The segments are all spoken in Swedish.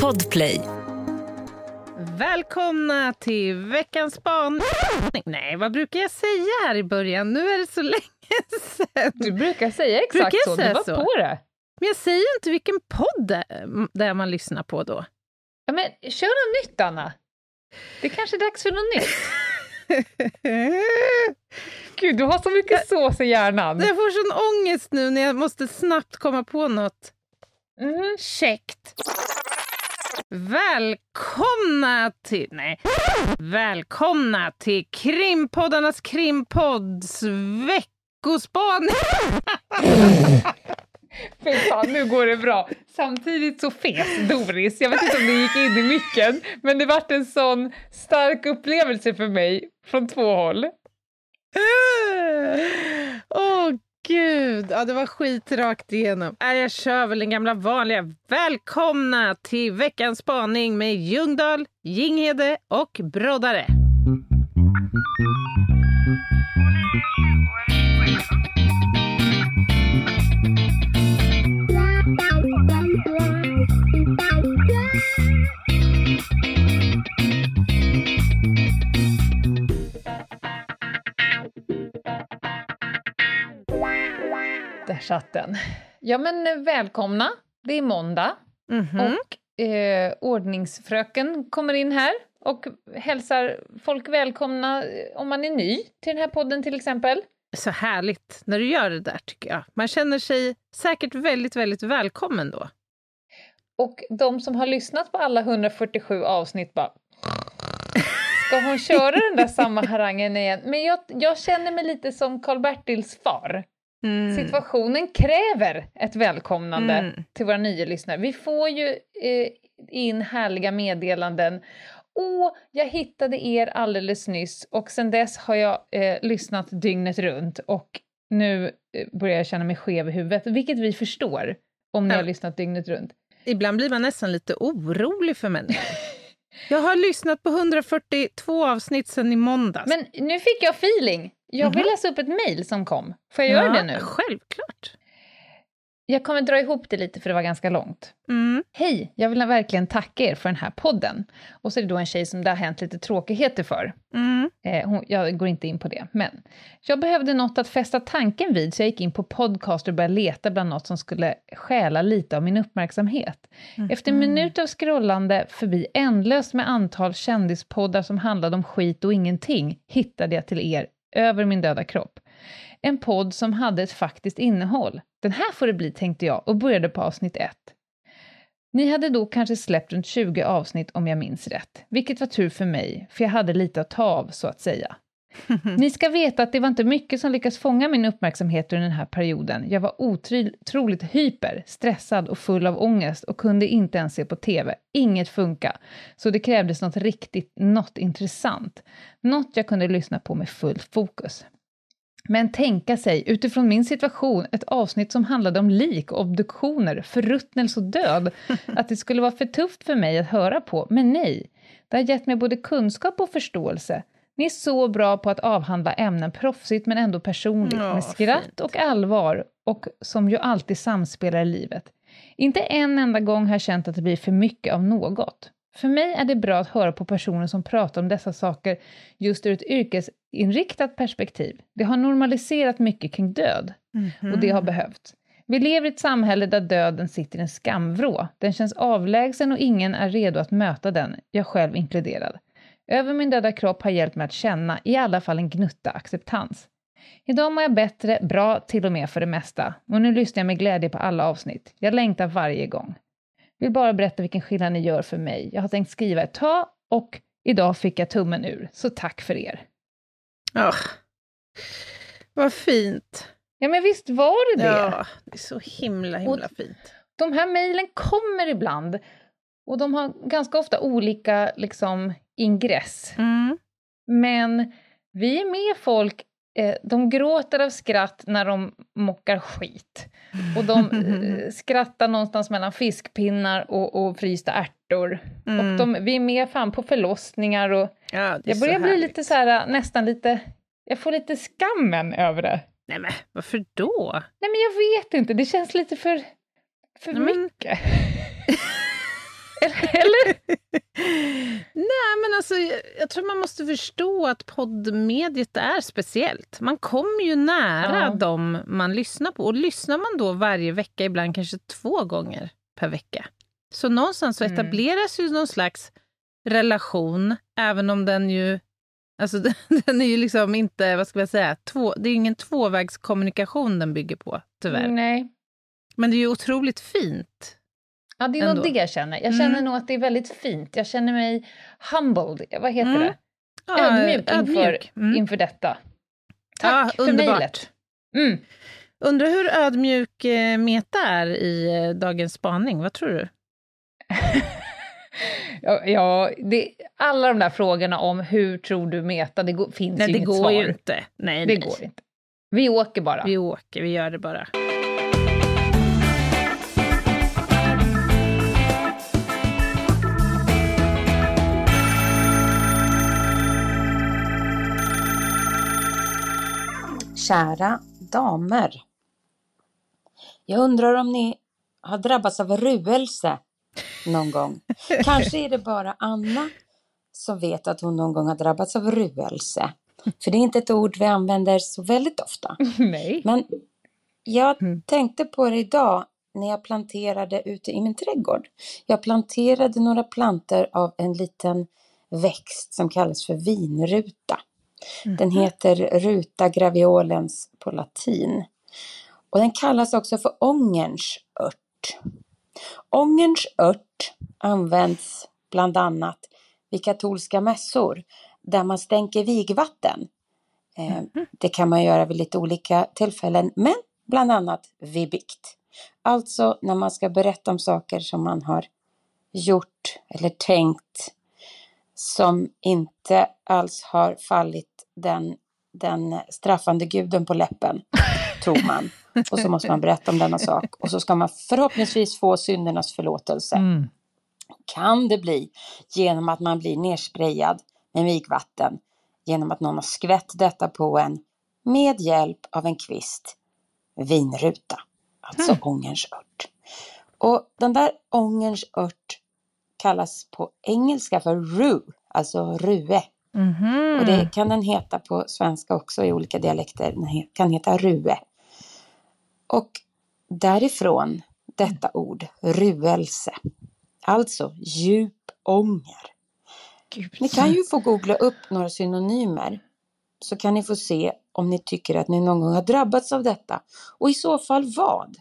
Podplay. Välkomna till veckans spaning. Nej, vad brukar jag säga här i början? Nu är det så länge sedan. Du brukar säga exakt Brukar jag så, säga du var så? på det. Men jag säger inte vilken podd det är där man lyssnar på då. Ja, men kör något nytt, Anna. Det är kanske är dags för något nytt. Gud, du har så mycket sås i hjärnan. Jag får sån ångest nu när jag måste snabbt komma på något Mhm. käckt. Välkomna till... Nej. Välkomna till krimpoddarnas krimpodds veckospaning. Fy fan, nu går det bra. Samtidigt så fes Doris. Jag vet inte om det gick in i micken, men det vart en sån stark upplevelse för mig från två håll. Åh gud, ja, det var skit rakt igenom. Äh, jag kör väl den gamla vanliga. Välkomna till veckans spaning med Ljungdahl, Jinghede och Broddare. Den. Ja, men eh, välkomna. Det är måndag Mhm. och eh, ordningsfröken kommer in här och hälsar folk välkomna eh, om man är ny till den här podden till exempel. Så härligt när du gör det där tycker jag. Man känner sig säkert väldigt, väldigt välkommen då. Och de som har lyssnat på alla 147 avsnitt bara... Ska hon köra den där samma harangen igen? Men jag, jag känner mig lite som Karl-Bertils far. Mm. Situationen kräver ett välkomnande Mm. till våra nya lyssnare. Vi får ju eh, in härliga meddelanden. Åh, jag hittade er alldeles nyss och sen dess har jag eh, lyssnat dygnet runt och nu eh, börjar jag känna mig skev i huvudet, vilket vi förstår om ni Ja. har lyssnat dygnet runt. Ibland blir man nästan lite orolig för människor. Jag har lyssnat på 142 avsnitt sedan i måndags. Men nu fick jag feeling. Jag vill Mhm. läsa upp ett mejl som kom. Får jag göra det nu? Självklart. Jag kommer dra ihop det lite för det var ganska långt. Mm. Hej, jag vill verkligen tacka er för den här podden. Och så är det då en tjej som det har hänt lite tråkigheter för. Mm. Eh, hon, jag går inte in på det, men jag behövde något att fästa tanken vid så jag gick in på podcast och började leta bland något som skulle stjäla lite av min uppmärksamhet. Efter en minut av scrollande förbi ändlöst med antal kändispoddar som handlade om skit och ingenting hittade jag till er över min döda kropp. En podd som hade ett faktiskt innehåll. Den här får det bli, tänkte jag och började på avsnitt 1. Ni hade då kanske släppt runt 20 avsnitt om jag minns rätt, vilket var tur för mig, för jag hade lite att ta av, så att säga. Ni ska veta att det var inte mycket som lyckades fånga min uppmärksamhet under den här perioden. Jag var otroligt hyper, stressad och full av ångest och kunde inte ens se på TV. Inget funka. Så det krävdes något riktigt, något intressant. Något jag kunde lyssna på med full fokus. Men tänka sig, utifrån min situation, ett avsnitt som handlade om lik, obduktioner, förruttnelse och död, att det skulle vara för tufft för mig att höra på, men nej. Det har gett mig både kunskap och förståelse. Ni är så bra på att avhandla ämnen proffsigt men ändå personligt, Ja, med skratt fint. och allvar, och som ju alltid samspelar i livet. Inte en enda gång har jag känt att det blir för mycket av något. För mig är det bra att höra på personer som pratar om dessa saker just ur ett yrkesinriktat perspektiv. Det har normaliserat mycket kring död, och det har behövts. Vi lever i ett samhälle där döden sitter i en skamvrå. Den känns avlägsen och ingen är redo att möta den, jag själv inkluderad. Över min döda kropp har hjälpt mig att känna, i alla fall en gnutta acceptans. Idag mår jag bättre, bra till och med för det mesta. Och nu lyssnar jag med glädje på alla avsnitt. Jag längtar varje gång. Vill bara berätta vilken skillnad ni gör för mig. Jag har tänkt skriva ett tag och idag fick jag tummen ur, så tack för er. Ah, vad fint. Ja, men visst var det det? Ja, det är så himla, himla fint. De här mejlen kommer ibland och de har ganska ofta olika liksom, ingress. Mm. Men vi är med folk, eh, de gråter av skratt när de mockar skit. Och de eh, skrattar någonstans mellan fiskpinnar och, och frysta ärtor. Mm. Och de, vi är med fan på förlossningar och Ja, jag börjar bli lite så här, nästan lite, jag får lite skammen över det. Nej men varför då? Nej men jag vet inte, det känns lite för, för Nej, men- Eller? Nej, men alltså, jag, tror man måste förstå att poddmediet är speciellt. Man kommer ju nära ja. dem man lyssnar på. Och lyssnar man då varje vecka, ibland kanske två gånger per vecka. Så någonstans så mm. etableras mm. ju någon slags relation, även om den ju... Alltså den är ju liksom inte, vad ska jag säga, två, det är ingen tvåvägskommunikation den bygger på, tyvärr. Nej. Men det är ju otroligt fint Ja, det är nog Ändå. det jag känner. Jag känner Mm. nog att det är väldigt fint. Jag känner mig humbled, vad heter Mm. det? Ja, ödmjuk, inför, ödmjuk. Mm. inför detta. Ja, Tack för underbart. mejlet. Mm. Undrar hur ödmjuk eh, Meta är i eh, dagens spaning. Vad tror du? Ja, ja, det, alla de där frågorna om hur tror du Meta, det går, finns Nej, ju det inget går svar. ju inte. Nej, Det nej. går inte. Vi åker bara. Vi åker, vi gör det bara. Kära damer. Jag undrar om ni har drabbats av ruelse någon gång. Kanske är det bara Anna som vet att hon någon gång har drabbats av ruelse. För det är inte ett ord vi använder så väldigt ofta. Nej. Men jag Mm. tänkte på det idag när jag planterade ute i min trädgård. Jag planterade några planter av en liten växt som kallas för vinruta. Den heter Ruta graviolens på latin. Och den kallas också för ångerns ört. Ångerns ört används bland annat vid katolska mässor där man stänker vigvatten. Eh, Det kan man göra vid lite olika tillfällen, men bland annat vid bikt. Alltså när man ska berätta om saker som man har gjort eller tänkt som inte alls har fallit den, den straffande guden på läppen, tror man. Och så måste man berätta om denna sak. Och så ska man förhoppningsvis få syndernas förlåtelse. Mm. Kan det bli genom att man blir nersprayad med vigvatten, genom att någon har skvätt detta på en med hjälp av en kvist vinruta, alltså ångerns ört. Och den där ångerns ört kallas på engelska för rue, alltså rue. Mhm. Och det kan den heta på svenska också i olika dialekter. Den kan heta rue. Och därifrån detta ord, ruelse. Alltså djup ånger. Gud. Ni kan ju få googla upp några synonymer. Så kan ni få se om ni tycker att ni någon gång har drabbats av detta. Och i så fall vad?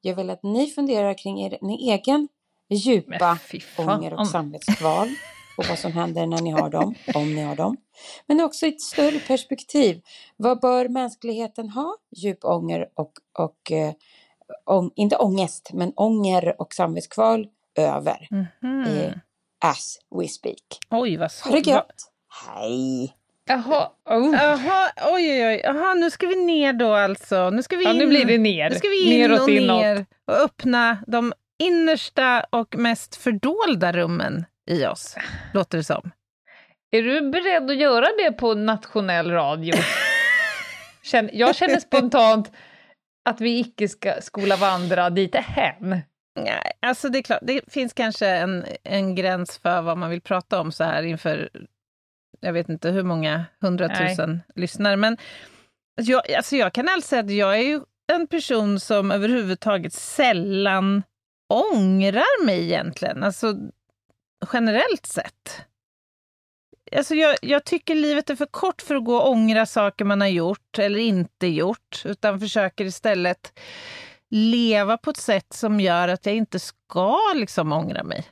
Jag vill att ni funderar kring er, er egen djupa ånger och samvetskval och vad som händer när ni har dem, om ni har dem. Men också i ett större perspektiv. Vad bör mänskligheten ha? Djup ånger och, och eh, ång, inte ångest, men ånger och samvetskval över. Mhm. Eh, as we speak. Oj, vad Ha det gött! Hej! Jaha, oh. Oj, oj, oj. Jaha, nu ska vi ner då alltså. Nu ska vi in, ja, nu blir det ner. nu ska vi in Neråt, och inåt. ner och öppna de innersta och mest fördolda rummen i oss, låter det som. Är du beredd att göra det på nationell radio? Jag känner spontant att vi icke ska skola vandra dit hen. Nej, alltså det är klart, det finns kanske en, en gräns för vad man vill prata om så här inför, jag vet inte hur många hundratusen lyssnare, men jag, alltså jag kan alltså säga att jag är ju en person som överhuvudtaget sällan ångrar mig egentligen, alltså generellt sett. Alltså jag, jag tycker livet är för kort för att gå och ångra saker man har gjort eller inte gjort, utan försöker istället leva på ett sätt som gör att jag inte ska liksom ångra mig.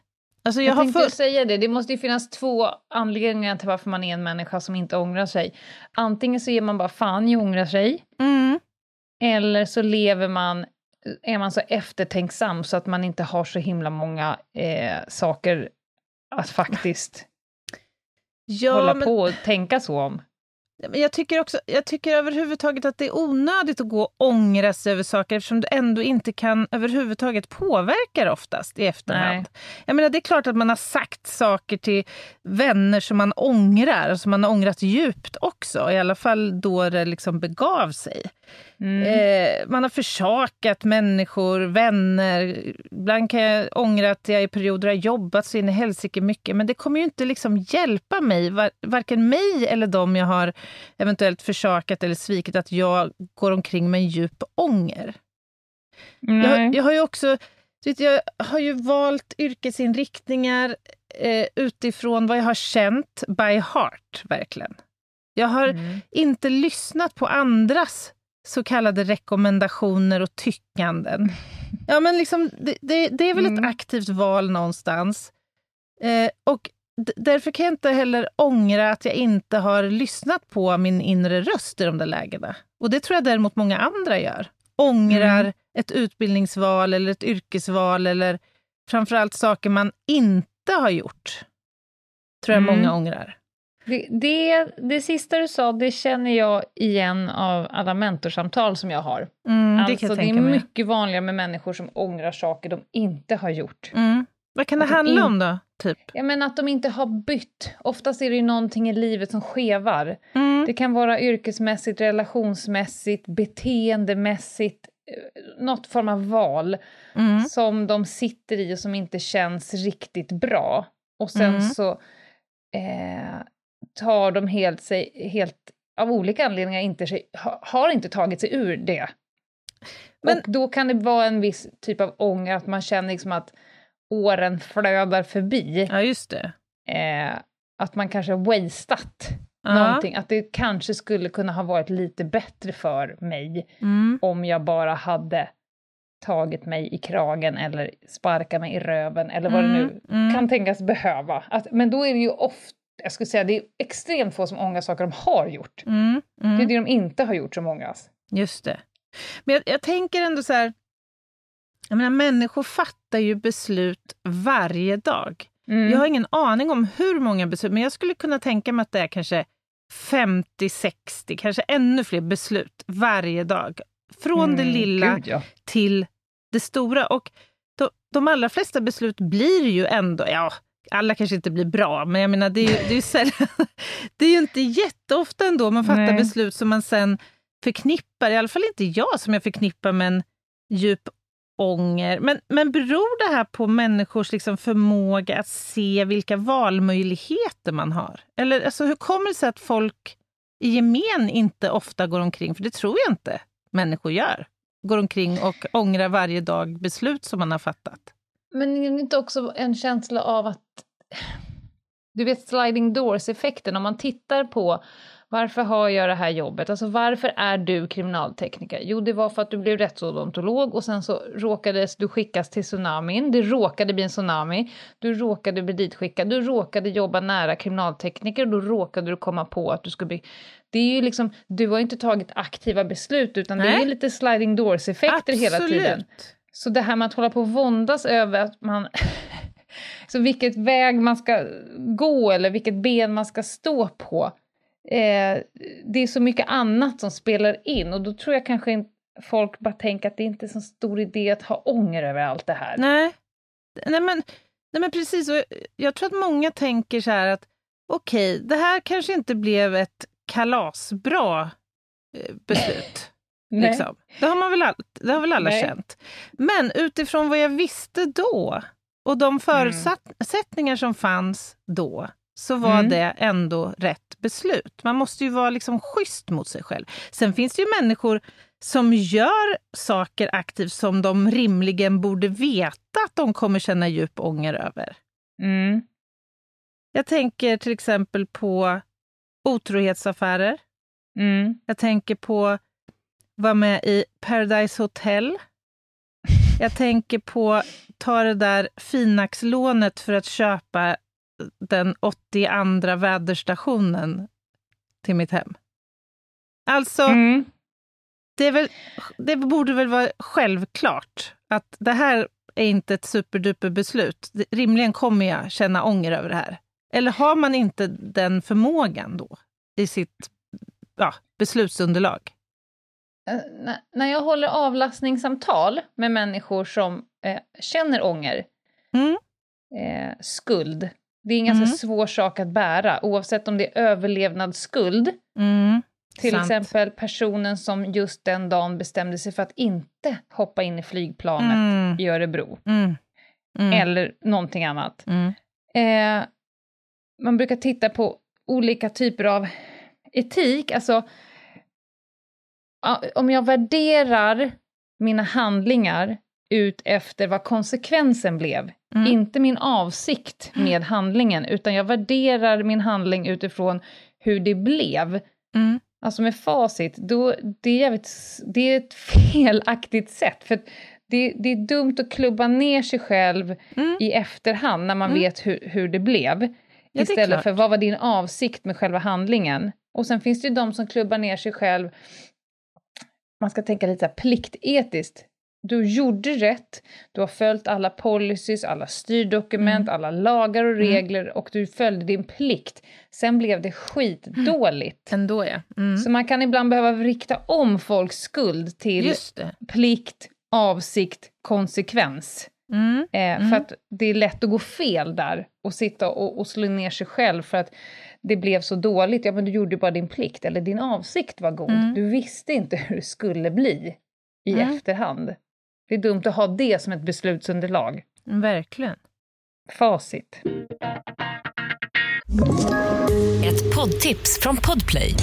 Alltså jag, Jag, tänkte för... säga det, det måste ju finnas två anledningar till varför man är en människa som inte ångrar sig. Antingen så är man bara fan i ångrar sig, mm. eller så lever man, är man så eftertänksam så att man inte har så himla många eh, saker att faktiskt ja, hålla men, på och tänka så om. jag tycker också, jag tycker överhuvudtaget att det är onödigt att gå och ångra sig över saker eftersom du ändå inte kan överhuvudtaget påverka det oftast i efterhand. Nej. Jag menar, det är klart att man har sagt saker till vänner som man ångrar, som man har ångrat djupt också, i alla fall då det liksom begav sig. Mm. Eh, man har försakat människor, vänner. Ibland kan jag ångra att jag i perioder har jobbat så in i helsike mycket, men det kommer ju inte liksom hjälpa mig, var, varken mig eller dem jag har eventuellt försakat eller svikit, att jag går omkring med en djup ånger. Jag, jag, har ju också jag har ju valt yrkesinriktningar eh, utifrån vad jag har känt by heart, verkligen. Jag har mm. inte lyssnat på andras så kallade rekommendationer och tyckanden. Ja, men liksom, det, det, det är väl mm. ett aktivt val någonstans. Eh, och därför kan jag inte heller ångra att jag inte har lyssnat på min inre röst i de där lägena. Och det tror jag däremot många andra gör. Ångrar mm. ett utbildningsval eller ett yrkesval eller framförallt saker man inte har gjort. Tror jag mm. många ångrar. Det, det, det sista du sa, det känner jag igen av alla mentorsamtal som jag har. Mm, alltså, det, det är mycket vanligare med människor som ångrar saker de inte har gjort. Mm. Vad kan det handla om då? Typ? Ja, men att de inte har bytt. Oftast är det ju någonting i livet som skevar. Mm. Det kan vara yrkesmässigt, relationsmässigt, beteendemässigt, eh, något form av val mm. som de sitter i och som inte känns riktigt bra. Och sen mm. så eh, tar de helt sig, helt av olika anledningar inte sig, har inte tagit sig ur det. Men, och då kan det vara en viss typ av ånger, att man känner liksom att åren flödar förbi. Ja, just det. Eh, att man kanske har wastat ja. någonting, att det kanske skulle kunna ha varit lite bättre för mig mm. om jag bara hade tagit mig i kragen eller sparkat mig i röven eller vad mm. det nu mm. kan tänkas behöva. Att, men då är det ju ofta jag skulle säga det är extremt få som ångrar saker de har gjort. Mm, mm. Det är det de inte har gjort som ångras. Just det. Men jag, jag, tänker ändå så här, jag menar människor fattar ju beslut varje dag. Mm. Jag har ingen aning om hur många beslut, men jag skulle kunna tänka mig att det är kanske 50, 60, kanske ännu fler beslut varje dag. Från det mm, lilla Gud, ja. till det stora. Och de, de allra flesta beslut blir ju ändå, ja, alla kanske inte blir bra, men jag menar, det är ju, det är ju, sällan, det är ju inte jätteofta ändå man fattar Nej. beslut som man sen förknippar, i alla fall inte jag som jag förknippar med en djup ånger. Men, men beror det här på människors liksom förmåga att se vilka valmöjligheter man har? Eller alltså, hur kommer det sig att folk i gemen inte ofta går omkring, för det tror jag inte människor gör, går omkring och ångrar varje dag beslut som man har fattat? Men är det inte också en känsla av att... Du vet sliding doors-effekten, om man tittar på varför har jag det här jobbet? Alltså varför är du kriminaltekniker? Jo, det var för att du blev rättsodontolog och sen så råkades du skickas till tsunamin. Det råkade bli en tsunami. Du råkade bli ditskickad. Du råkade jobba nära kriminaltekniker och då råkade du komma på att du skulle bli... Det är ju liksom, du har inte tagit aktiva beslut utan Nej. det är lite sliding doors-effekter hela tiden. Så det här med att hålla på och våndas över att man... så vilket väg man ska gå eller vilket ben man ska stå på. Eh, det är så mycket annat som spelar in och då tror jag kanske inte folk bara tänker att det inte är så stor idé att ha ånger över allt det här. Nej, nej, men, nej men precis. Och jag tror att många tänker så här att okej, okay, det här kanske inte blev ett kalasbra eh, beslut. Liksom. Det, har man väl all, det har väl alla Nej. känt. Men utifrån vad jag visste då och de förutsättningar mm. som fanns då så var mm. det ändå rätt beslut. Man måste ju vara liksom schysst mot sig själv. Sen finns det ju människor som gör saker aktivt som de rimligen borde veta att de kommer känna djup ånger över. Mm. Jag tänker till exempel på otrohetsaffärer. Mm. Jag tänker på var med i Paradise Hotel. Jag tänker på ta det där Finax-lånet för att köpa den 82 väderstationen till mitt hem. Alltså, mm. det, väl, det, borde väl vara självklart att det här är inte ett superduper beslut. Rimligen kommer jag känna ånger över det här. Eller har man inte den förmågan då i sitt ja, beslutsunderlag? Eh, när jag håller avlastningssamtal med människor som eh, känner ånger, mm. eh, skuld, det är en ganska mm. svår sak att bära, oavsett om det är överlevnadsskuld, mm. Till Sant. exempel personen som just den dagen bestämde sig för att inte hoppa in i flygplanet Mm. i Örebro. Mm. Mm. Eller någonting annat. Eh, man brukar titta på olika typer av etik, alltså om jag värderar mina handlingar ut efter vad konsekvensen blev, Mm. inte min avsikt med handlingen, utan jag värderar min handling utifrån hur det blev. Mm. Alltså med facit, då, det, är jävligt, det är ett felaktigt sätt. För det, det är dumt att klubba ner sig själv Mm. i efterhand när man Mm. vet hur, hur det blev. det är istället klart. för vad var din avsikt med själva handlingen. Och sen finns det ju de som klubbar ner sig själv, man ska tänka lite så här pliktetiskt. Du gjorde rätt, du har följt alla policies, alla styrdokument, alla lagar och regler och du följde din plikt. Sen blev det skitdåligt. Ändå ja. Mm. Så man kan ibland behöva rikta om folks skuld till plikt, avsikt, konsekvens. Mm. Eh, Mm. För att det är lätt att gå fel där och sitta och, och slå ner sig själv för att det blev så dåligt. Ja, men du gjorde bara din plikt, eller din avsikt var god. Mm. Du visste inte hur det skulle bli i Mm. efterhand. Det är dumt att ha det som ett beslutsunderlag. Verkligen. Facit. Ett poddtips från Podplay.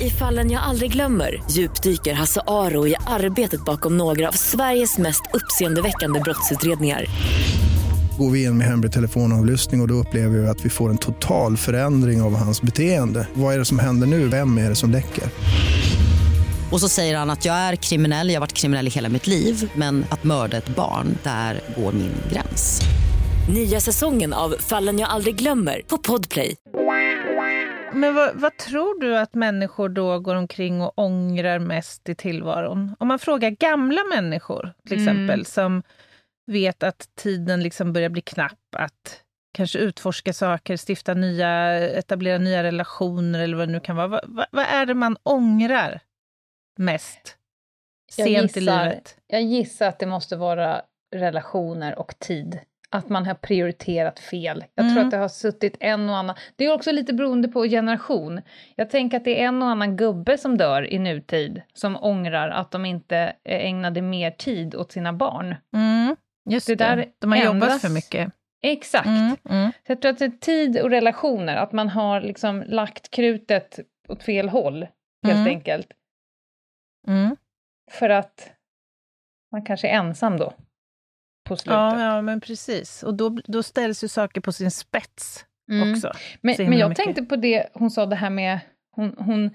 I fallen jag aldrig glömmer djupdyker Hasse Aro i arbetet bakom några av Sveriges mest uppseendeväckande brottsutredningar. Går vi in med hemlig telefonavlyssning och, och då upplever vi att vi får en total förändring av hans beteende. Vad är det som händer nu? Vem är det som läcker? Och så säger han att jag är kriminell, jag har varit kriminell i hela mitt liv men att mörda ett barn, där går min gräns. Nya säsongen av Fallen jag aldrig glömmer på Podplay. Men vad, vad tror du att människor då går omkring och ångrar mest i tillvaron? Om man frågar gamla människor till Mm. exempel som vet att tiden liksom börjar bli knapp att kanske utforska saker, stifta nya, etablera nya relationer eller vad det nu kan vara. Vad, vad, vad är det man ångrar mest Jag sent i gissar- livet? Jag gissar att det måste vara relationer och tid. Att man har prioriterat fel. Jag tror Mm. att det har suttit en och annan... Det är också lite beroende på generation. Jag tänker att det är en och annan gubbe som dör i nutid som ångrar att de inte ägnade mer tid åt sina barn. Mm, just Det det, där de har jobbat ändras. för mycket. Exakt. Mm, mm. Så jag tror att det är tid och relationer, att man har liksom lagt krutet åt fel håll, helt Mm. enkelt. Mm. För att man kanske är ensam då, på slutet. Ja, ja, men precis. Och då, då ställs ju saker på sin spets Mm. också. Men, men jag mycket. tänkte på det hon sa, det här med... Hon, hon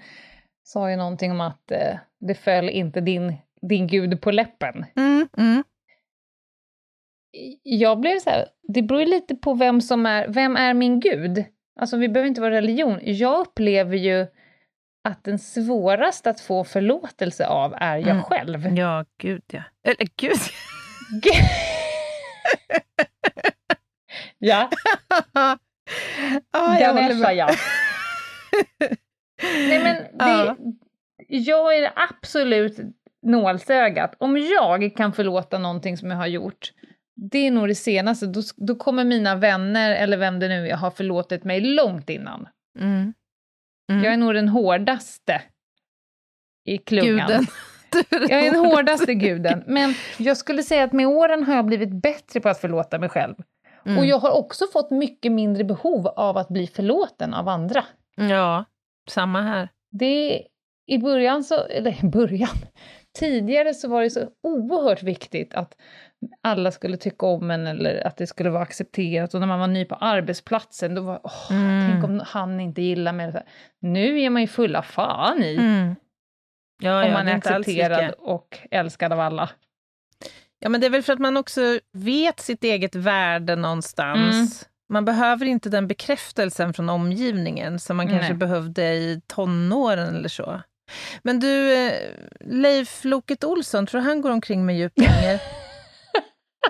sa ju någonting om att eh, det föll inte din, din gud på läppen. Mm, mm. Jag blev så här, det beror ju lite på vem som är, vem är min gud? Alltså vi behöver inte vara religion. Jag upplever ju att den svåraste att få förlåtelse av är jag Mm. själv. Ja, gud ja. Eller gud. ja, ja, jag Ganesha ja. Nej men det, Ja. jag är absolut nålsögat. Om jag kan förlåta någonting som jag har gjort, det är nog det senaste. Då, då kommer mina vänner, eller vem det nu är, ha förlåtit mig långt innan. Mm. Mm. Jag är nog den hårdaste i klungan. Guden. Är Jag är den hårdaste guden. Men jag skulle säga att med åren har jag blivit bättre på att förlåta mig själv. Mm. Och jag har också fått mycket mindre behov av att bli förlåten av andra. Ja, samma här. Det i början så, eller i början, tidigare så var det så oerhört viktigt att alla skulle tycka om en eller att det skulle vara accepterat. Och när man var ny på arbetsplatsen, då var åh, Mm. tänk om han inte gillar mig. Nu är man ju fulla fan i Mm. Ja, om ja, man är alls accepterad och älskad av alla. Ja, men det är väl för att man också vet sitt eget värde någonstans. Mm. Man behöver inte den bekräftelsen från omgivningen som man kanske Nej. behövde i tonåren eller så. Men du, eh, Leif Loket Olsson, tror han går omkring med djup ånger?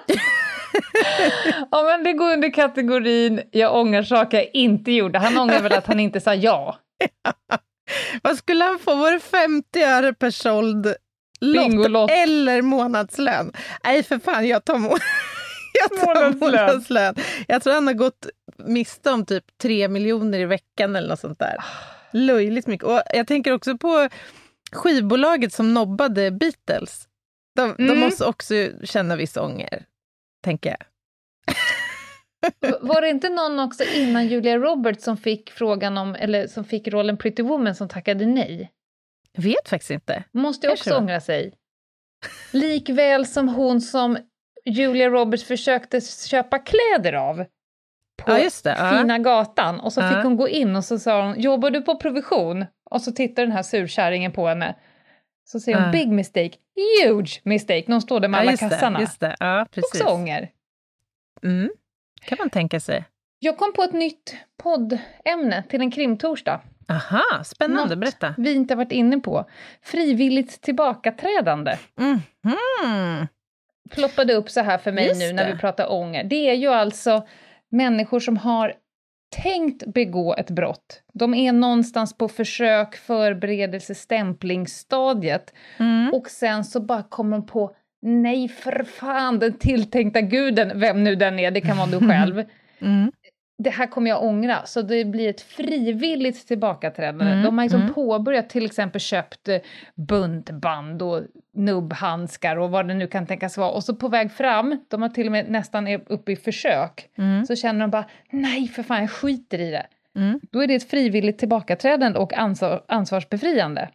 Ja, men det går under kategorin jag ångrar saker jag inte gjorde. Han ångrar väl att han inte sa ja. Vad skulle han få? Var det 50 öre per såld lott eller månadslön? Nej, för fan, jag tar, må jag tar Månadslön. månadslön. Jag tror han har gått miste om typ 3 miljoner i veckan eller något sånt där. Löjligt mycket. Och jag tänker också på skivbolaget som nobbade Beatles. De, de Mm. måste också känna viss ånger, tänker jag. Var det inte någon också innan Julia Roberts som fick frågan om, eller som fick rollen Pretty Woman som tackade nej? Jag vet faktiskt inte. Måste Kanske också ångra sig. Likväl som hon som Julia Roberts försökte köpa kläder av på Ja, det. Ja. fina gatan och så fick hon gå in och så sa hon “jobbar du på provision?” och så tittar den här surkärringen på henne. Så säger hon. “big mistake, huge mistake” när hon står där med alla kassarna. det. Ja, precis. Också ånger. Mm. kan man tänka sig. Jag kom på ett nytt poddämne till en krimtorsdag. Aha, spännande. Något Berätta. vi inte varit inne på. Frivilligt tillbakaträdande. Mhm. ploppade upp så här för mig Just nu när det. vi pratar ånger. Det är ju alltså människor som har tänkt begå ett brott. De är någonstans på försök, förberedelse, stämplingsstadiet Mm. och sen så bara kommer de på nej för fan, den tilltänkta guden, vem nu den är, det kan vara du själv. Mm. Det här kommer jag ångra, så det blir ett frivilligt tillbakaträdande. Mm, De har liksom mm. påbörjat, till exempel köpt eh, buntband och nubbhandskar och vad det nu kan tänkas vara. Och så på väg fram, de har till och med nästan är uppe i försök, Mm. så känner de bara nej för fan, jag skiter i det. Mm. Då är det ett frivilligt tillbakaträdande och ansvar, ansvarsbefriande.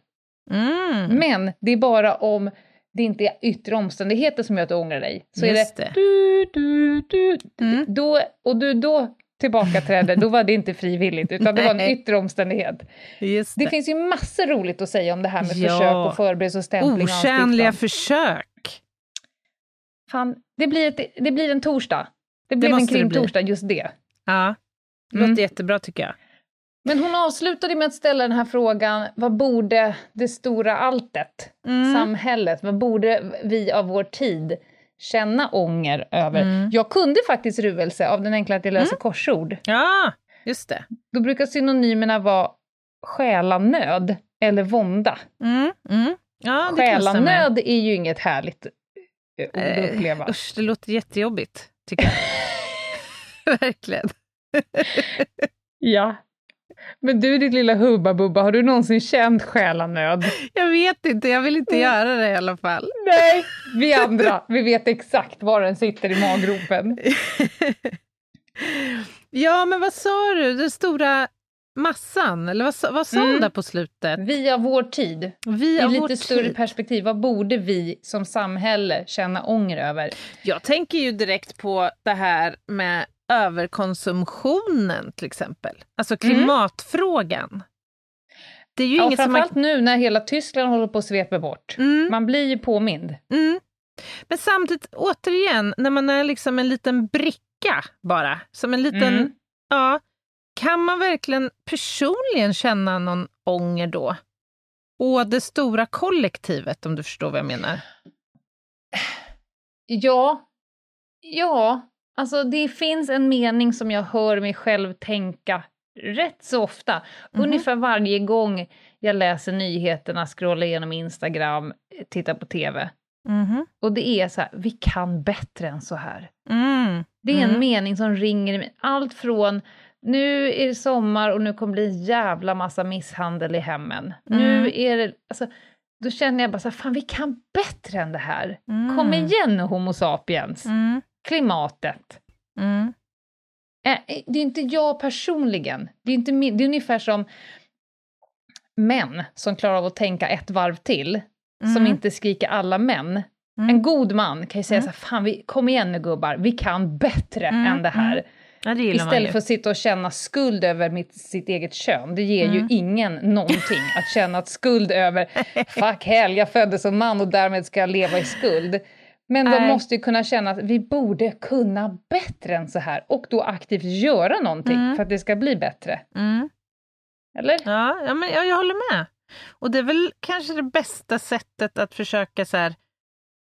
Mm. Men det är bara om det inte är yttre omständigheter som gör att du ångrar dig. Så Just är det. det du, du, du, Mm. då, och du då tillbakaträdde, då var det inte frivilligt, utan det var en yttre omständighet. Det det. finns ju massor roligt att säga om det här med Ja. försök och förberedelse och stämpling Otjänliga försök. Fan, det blir, ett, det blir en torsdag. Det blev en det krimtorsdag, just det. Ja, det låter Mm. jättebra tycker jag. Men hon avslutade med att ställa den här frågan, vad borde det stora alltet, Mm. samhället, vad borde vi av vår tid känna ånger över? Mm. Jag kunde faktiskt ruvelse av den enkla att jag läser korsord. Ja, just det. Då brukar synonymerna vara själanöd eller vånda. Mm. Mm. Ja. Själanöd är ju inget härligt eh, ord att Eh, uppleva. Usch, det låter jättejobbigt, tycker jag. Verkligen. Ja. Men du, ditt lilla Hubba-Bubba, har du någonsin känt själanöd? Jag vet inte, jag vill inte göra det i alla fall. Nej, vi andra, vi vet exakt var den sitter i maggropen. Ja, men vad sa du? Den stora massan, eller vad, vad sa Mm. där på slutet? Vi av vår tid, Vi i lite större tid. perspektiv, vad borde vi som samhälle känna ånger över? Jag tänker ju direkt på det här med överkonsumtionen till exempel. Alltså klimatfrågan. Det är ju Ja, inget som man... framförallt nu när hela Tyskland håller på att svepa bort. Mm, Man blir ju påmind. mm. Men samtidigt, återigen, när man är liksom en liten bricka bara, som en liten... Mm. Ja, kan man verkligen personligen känna någon ånger då? Å det stora kollektivet, om du förstår vad jag menar. Ja, ja, alltså det finns en mening som jag hör mig själv tänka rätt så ofta. Mhm. Ungefär varje gång jag läser nyheterna, scrollar igenom Instagram, tittar på TV. Mhm. Och det är så här, vi kan bättre än så här. Mm. Det är en Mm. mening som ringer i mig. Allt från nu är det sommar och nu kommer det bli en jävla massa misshandel i hemmen. Mm. Nu är det, alltså, då känner jag bara så här, fan vi kan bättre än det här. Mm. Kom igen Homo sapiens. Mm. Klimatet. Mm. Eh, Det är inte jag personligen. Det är, inte min, det är ungefär som män som klarar av att tänka ett varv till, som Mm. inte skriker alla män. Mm. En god man kan ju säga Mm. så här, fan vi, kom igen nu gubbar, vi kan bättre Mm, än det här. Ja, det Istället för att sitta och känna skuld över mitt, sitt eget kön. Det ger ju Mm. ingen någonting att känna att skuld över, fuck hell, jag föddes som man och därmed ska jag leva i skuld. Men de Nej. måste ju kunna känna att vi borde kunna bättre än så här och då aktivt göra någonting Mm. för att det ska bli bättre. Mm. Eller? Ja, ja, men jag, jag håller med. Och det är väl kanske det bästa sättet att försöka så här,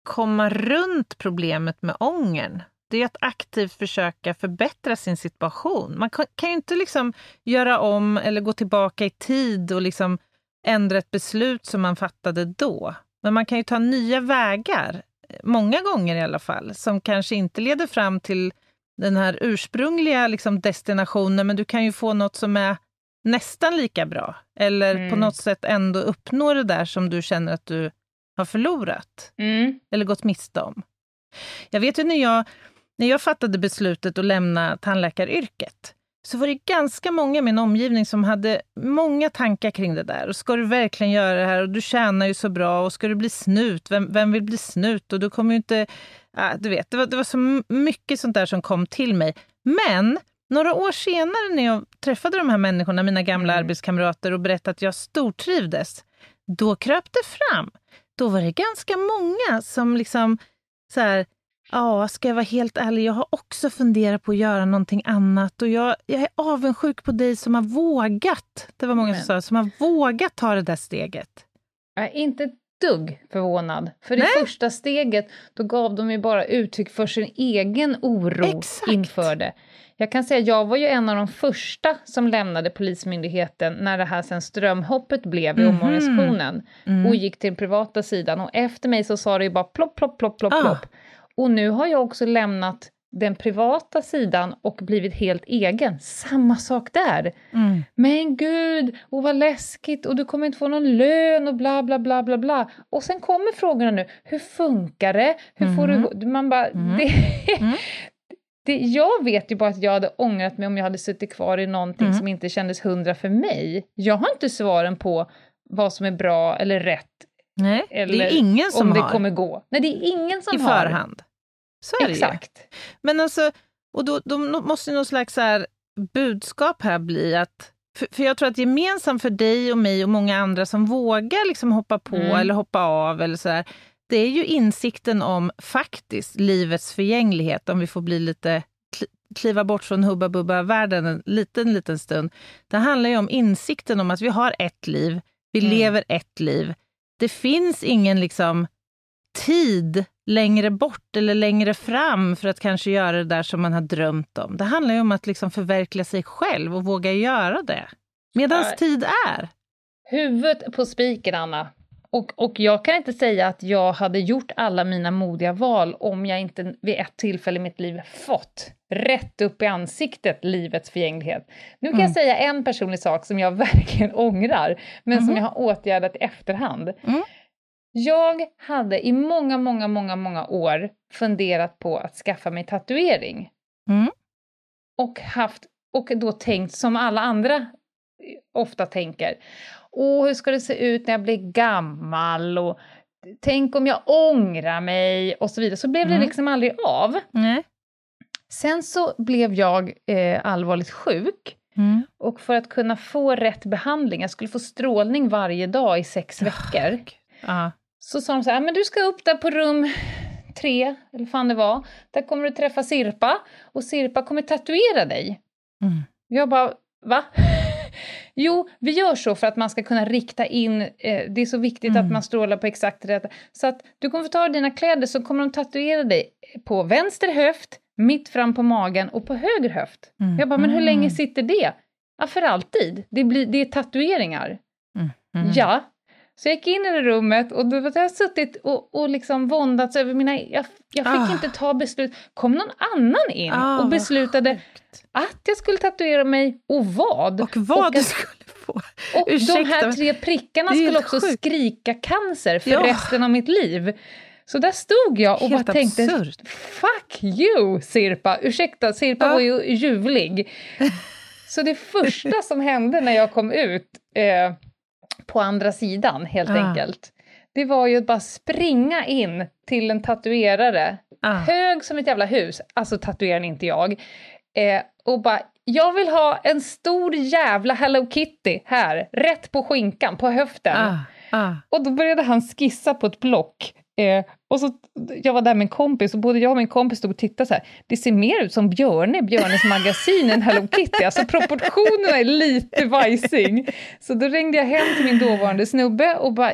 komma runt problemet med ångern. Det är att aktivt försöka förbättra sin situation. Man kan, ju inte liksom göra om eller gå tillbaka i tid och liksom ändra ett beslut som man fattade då. Men man kan ju ta nya vägar, många gånger i alla fall, som kanske inte leder fram till den här ursprungliga liksom destinationen, men du kan ju få något som är nästan lika bra. Eller Mm. på något sätt ändå uppnå det där som du känner att du har förlorat. Mm. Eller gått miste om. Jag vet ju när jag, när jag fattade beslutet att lämna tandläkaryrket så var det ganska många i min omgivning som hade många tankar kring det där. Och ska du verkligen göra det här? Och du tjänar ju så bra. Och ska du bli snut? Vem, vem vill bli snut? Och du kommer ju inte... Ja, du vet, det var, det var så mycket sånt där som kom till mig. Men några år senare när jag träffade de här människorna, mina gamla Mm. arbetskamrater och berättade att jag stortrivdes, då kröp det fram. Då var det ganska många som liksom så här, ja, ska jag vara helt ärlig, jag har också funderat på att göra någonting annat och jag, jag är avundsjuk på dig som har vågat, det var många som sa, som har vågat ta det där steget. Jag är inte ett dugg förvånad. För det Nej. första steget, då gav de ju bara uttryck för sin egen oro Exakt. inför det. Jag kan säga, jag var ju en av de första som lämnade Polismyndigheten när det här sen strömhoppet blev i Mhm. omorganisationen Mm. och gick till den privata sidan. Och efter mig så sa det ju bara plopp, plopp, plopp, plopp, Ah. plopp. Och nu har jag också lämnat den privata sidan och blivit helt egen. Samma sak där. Mm. Men gud, och vad läskigt och du kommer inte få någon lön och bla bla bla bla bla. Och sen kommer frågorna nu, hur funkar det? Hur får Mhm. du... Man bara, Mhm. det, Mm. det, jag vet ju bara att jag hade ångrat mig om jag hade suttit kvar i någonting Mm. som inte kändes hundra för mig. Jag har inte svaren på vad som är bra eller rätt, Nej, eller det är ingen som om det har kommer gå. Nej, det är ingen som i har. förhand. Så är det ju. Exakt. Men alltså, och då, då måste någon slags här budskap här bli att för, för jag tror att gemensamt för dig och mig och många andra som vågar liksom hoppa på Mm. eller hoppa av eller så här, det är ju insikten om faktiskt livets förgänglighet, om vi får bli lite kli- kliva bort från Hubba Bubba-världen en liten, liten stund. Det handlar ju om insikten om att vi har ett liv, vi Mm. lever ett liv. Det finns ingen liksom tid längre bort eller längre fram för att kanske göra det där som man har drömt om. Det handlar ju om att liksom förverkliga sig själv och våga göra det. Medans tid är. Huvudet på spiken, Anna. Och, och jag kan inte säga att jag hade gjort alla mina modiga val om jag inte vid ett tillfälle i mitt liv fått rätt upp i ansiktet livets förgänglighet. Nu kan Mm. jag säga en personlig sak som jag verkligen ångrar, men som Mhm. jag har åtgärdat i efterhand. Mm. Jag hade i många, många, många, många år funderat på att skaffa mig tatuering. Mm. Och, haft, och då tänkt som alla andra ofta tänker. Åh, hur ska det se ut när jag blir gammal? Och tänk om jag ångrar mig? Och så vidare. Så blev det Mm. liksom aldrig av. Nej. Sen så blev jag eh, allvarligt sjuk. Mm. Och för att kunna få rätt behandling, jag skulle få strålning varje dag i sex veckor. Ja. Så sa de så här, men du ska upp där på rum tre, eller fan det var. Där kommer du träffa Sirpa och Sirpa kommer tatuera dig. Mm. Jag bara, va? Jo, vi gör så för att man ska kunna rikta in, eh, det är så viktigt Mm. att man strålar på exakt rätt. Så att du kommer få ta dina kläder så kommer de tatuera dig på vänster höft, mitt fram på magen och på höger höft. Mm. Jag bara, men hur Mm. länge sitter det? Ja, för alltid. Det, blir, det är tatueringar. Mm. Ja. Så jag gick in i det rummet och då har jag suttit och, och liksom våndats över mina... Jag, jag fick Ah. inte ta beslut. kom någon annan in Ah, och beslutade att jag skulle tatuera mig och vad. Och vad Och du att- skulle få. Och de Ursäkta, här men- tre prickarna skulle också sjukt. skrika cancer för Ja. resten av mitt liv. Så där stod jag och Helt bara tänkte, absurt. fuck you Sirpa. Ursäkta, Sirpa Ja. var ju ljuvlig. Så det första som hände när jag kom ut eh, på andra sidan, helt Ah. enkelt, det var ju att bara springa in till en tatuerare, Ah. hög som ett jävla hus, alltså tatueraren inte jag, eh, och bara jag vill ha en stor jävla Hello Kitty här, rätt på skinkan, på höften. Ah. Ah. Och då började han skissa på ett block. Eh, och så, jag var där med en kompis och både jag och min kompis stod och tittade så här. Det ser mer ut som Björne, i Björnes magasin än Hello Kitty. Alltså proportionerna är lite vajsing. Så då ringde jag hem till min dåvarande snubbe och bara,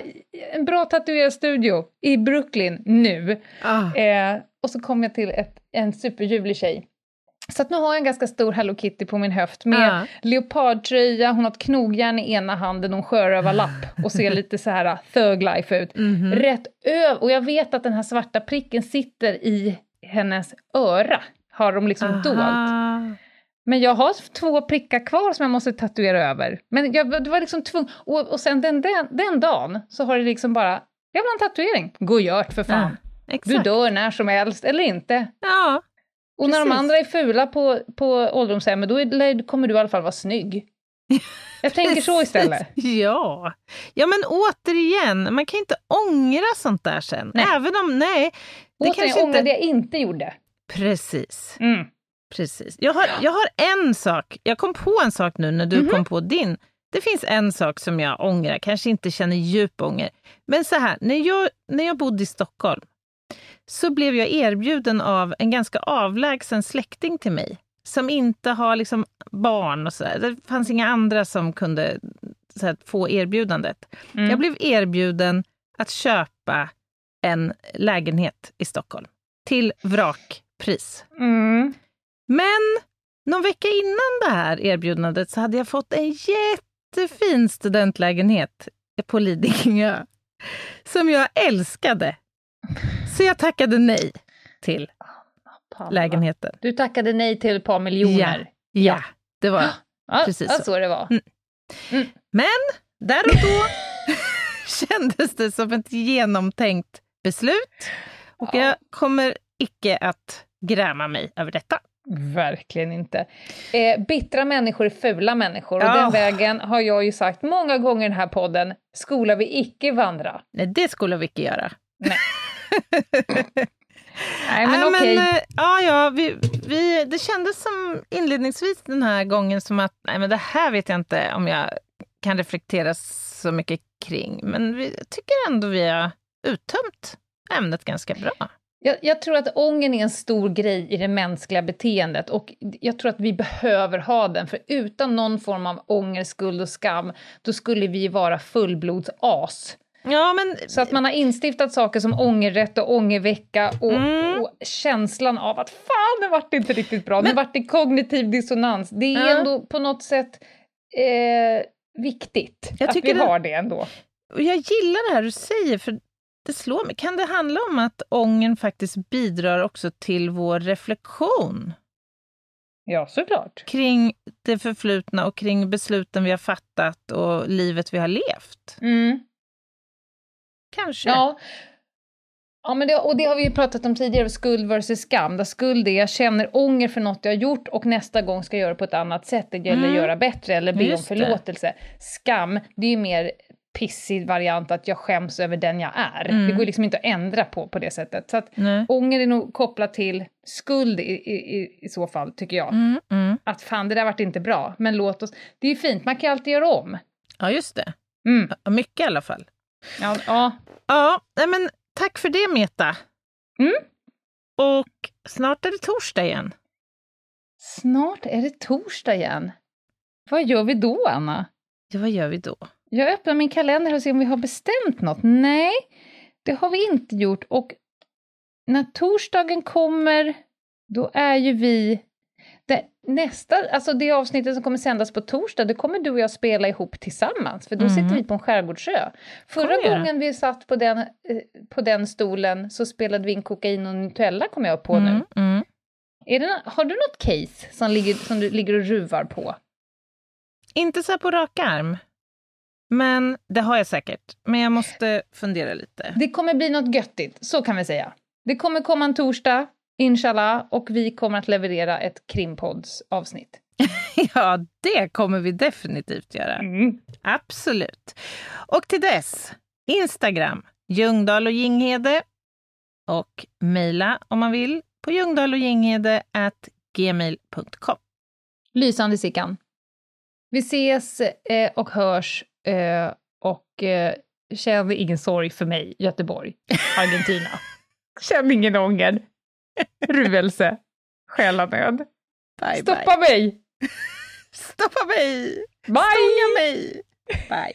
en bra tatuerarstudio i Brooklyn nu. Ah. Eh, och så kom jag till ett, en superljuvlig tjej. Så nu har jag en ganska stor Hello Kitty på min höft med Ah. leopardtröja, hon har ett knogjärn i ena handen och en sjörövarlapp och ser lite så här thug life ut. Mhm. Rätt över, och jag vet att den här svarta pricken sitter i hennes öra, har de liksom dolt. Aha. Men jag har två prickar kvar som jag måste tatuera över. Men jag det var liksom tvungen, och, och sen den, den, den dagen så har det liksom bara, jag vill ha en tatuering. Gå och gör för fan. Ja, du dör när som helst, eller inte. Ja, Och när de Precis. andra är fula på, på ålderdomshemmet, då är, kommer du i alla fall vara snygg. Jag tänker så istället. Ja. ja, men återigen, man kan inte ångra sånt där sen. Nej. Även om, nej. Det Återigen, kanske inte... det jag inte gjorde. Precis. Mm. Precis. Jag har, jag har en sak, jag kom på en sak nu när du Mhm. kom på din. Det finns en sak som jag ångrar, kanske inte känner djup ånger. Men så här, när jag, när jag bodde i Stockholm så blev jag erbjuden av en ganska avlägsen släkting till mig som inte har liksom barn och sådär. Det fanns inga andra som kunde här, få erbjudandet. Mm. Jag blev erbjuden att köpa en lägenhet i Stockholm till vrakpris. Mm. Men någon vecka innan det här erbjudandet så hade jag fått en jättefin studentlägenhet på Lidingö som jag älskade. Så jag tackade nej till Palla. lägenheten. Du tackade nej till ett par miljoner. Ja, det var Ja, Precis ja, så. så det var. Mm. Men där och då kändes det som ett genomtänkt beslut. Och Ja. jag kommer icke att gräma mig över detta. Verkligen inte. Eh, bittra människor är fula människor och Ja. den vägen har jag ju sagt många gånger i den här podden, skola vi icke vandra. Nej, det skulle vi icke göra. Nej men Nej, okej. eh, ja, ja, vi, vi, det kändes som inledningsvis den här gången som att nej, men det här vet jag inte om jag kan reflektera så mycket kring. Men vi tycker ändå vi har uttömt ämnet ganska bra. Jag, jag tror att ången är en stor grej i det mänskliga beteendet och jag tror att vi behöver ha den, för utan någon form av ånger, skuld och skam, då skulle vi vara fullblods-as. Ja, men Så att man har instiftat saker som ångerrätt och ångervecka och, Mm. och känslan av att fan, det vart inte riktigt bra, det vart i kognitiv dissonans. Det är Ja. ändå på något sätt eh, viktigt Jag att vi det- har det ändå. Och jag gillar det här du säger, för det slår mig. Kan det handla om att ången faktiskt bidrar också till vår reflektion Ja, såklart. kring det förflutna och kring besluten vi har fattat och livet vi har levt? Mm. Kanske. Ja. Ja, men det, och det har vi ju pratat om tidigare, skuld versus skam. Där skuld är jag känner ånger för något jag har gjort och nästa gång ska jag göra på ett annat sätt, eller Mm. göra bättre eller be om Just det. förlåtelse. Skam, det är ju mer pissig variant att jag skäms över den jag är. Mm. Det går liksom inte att ändra på på det sättet. Så att Nej. ånger är nog kopplat till skuld i, i, i, så fall, tycker jag. Mm, mm. Att fan, det där vart inte bra, men låt oss... Det är ju fint, man kan alltid göra om. Ja, just det. Mm. Mycket i alla fall. Ja, ja. Ja, men tack för det Meta. Mm. Och snart är det torsdag igen. Snart är det torsdag igen. Vad gör vi då, Anna? Ja, vad gör vi då? Jag öppnar min kalender och ser om vi har bestämt något. Nej, det har vi inte gjort. Och när torsdagen kommer, då är ju vi... Det, nästa, alltså det avsnittet som kommer sändas på torsdag, det kommer du och jag spela ihop tillsammans, för då Mhm. sitter vi på en skärgårdsö. Förra gången vi satt på den, eh, på den stolen så spelade vi in kokain och Nutella, kom jag på nu. Mm, mm. Är det, har du något case som, ligger, som du ligger och ruvar på? Inte så här på rak arm. Men det har jag säkert. Men jag måste fundera lite. Det kommer bli något göttigt, så kan vi säga. Det kommer komma en torsdag, inshallah, och vi kommer att leverera ett krimpodds-avsnitt. Ja, det kommer vi definitivt göra. Mm. Absolut. Och till dess, Instagram, Ljungdahl och Ginghede. Och mejla om man vill på ljungdahloginghede@gmail.com. Lysande Sickan. Vi ses eh, och hörs eh, och eh, känn ingen sorg för mig, Göteborg, Argentina. känn ingen ånger, ruelse, själanöd. Bye, Stoppa mig! bye. Stoppa mig! Bye! Stånga mig! Bye.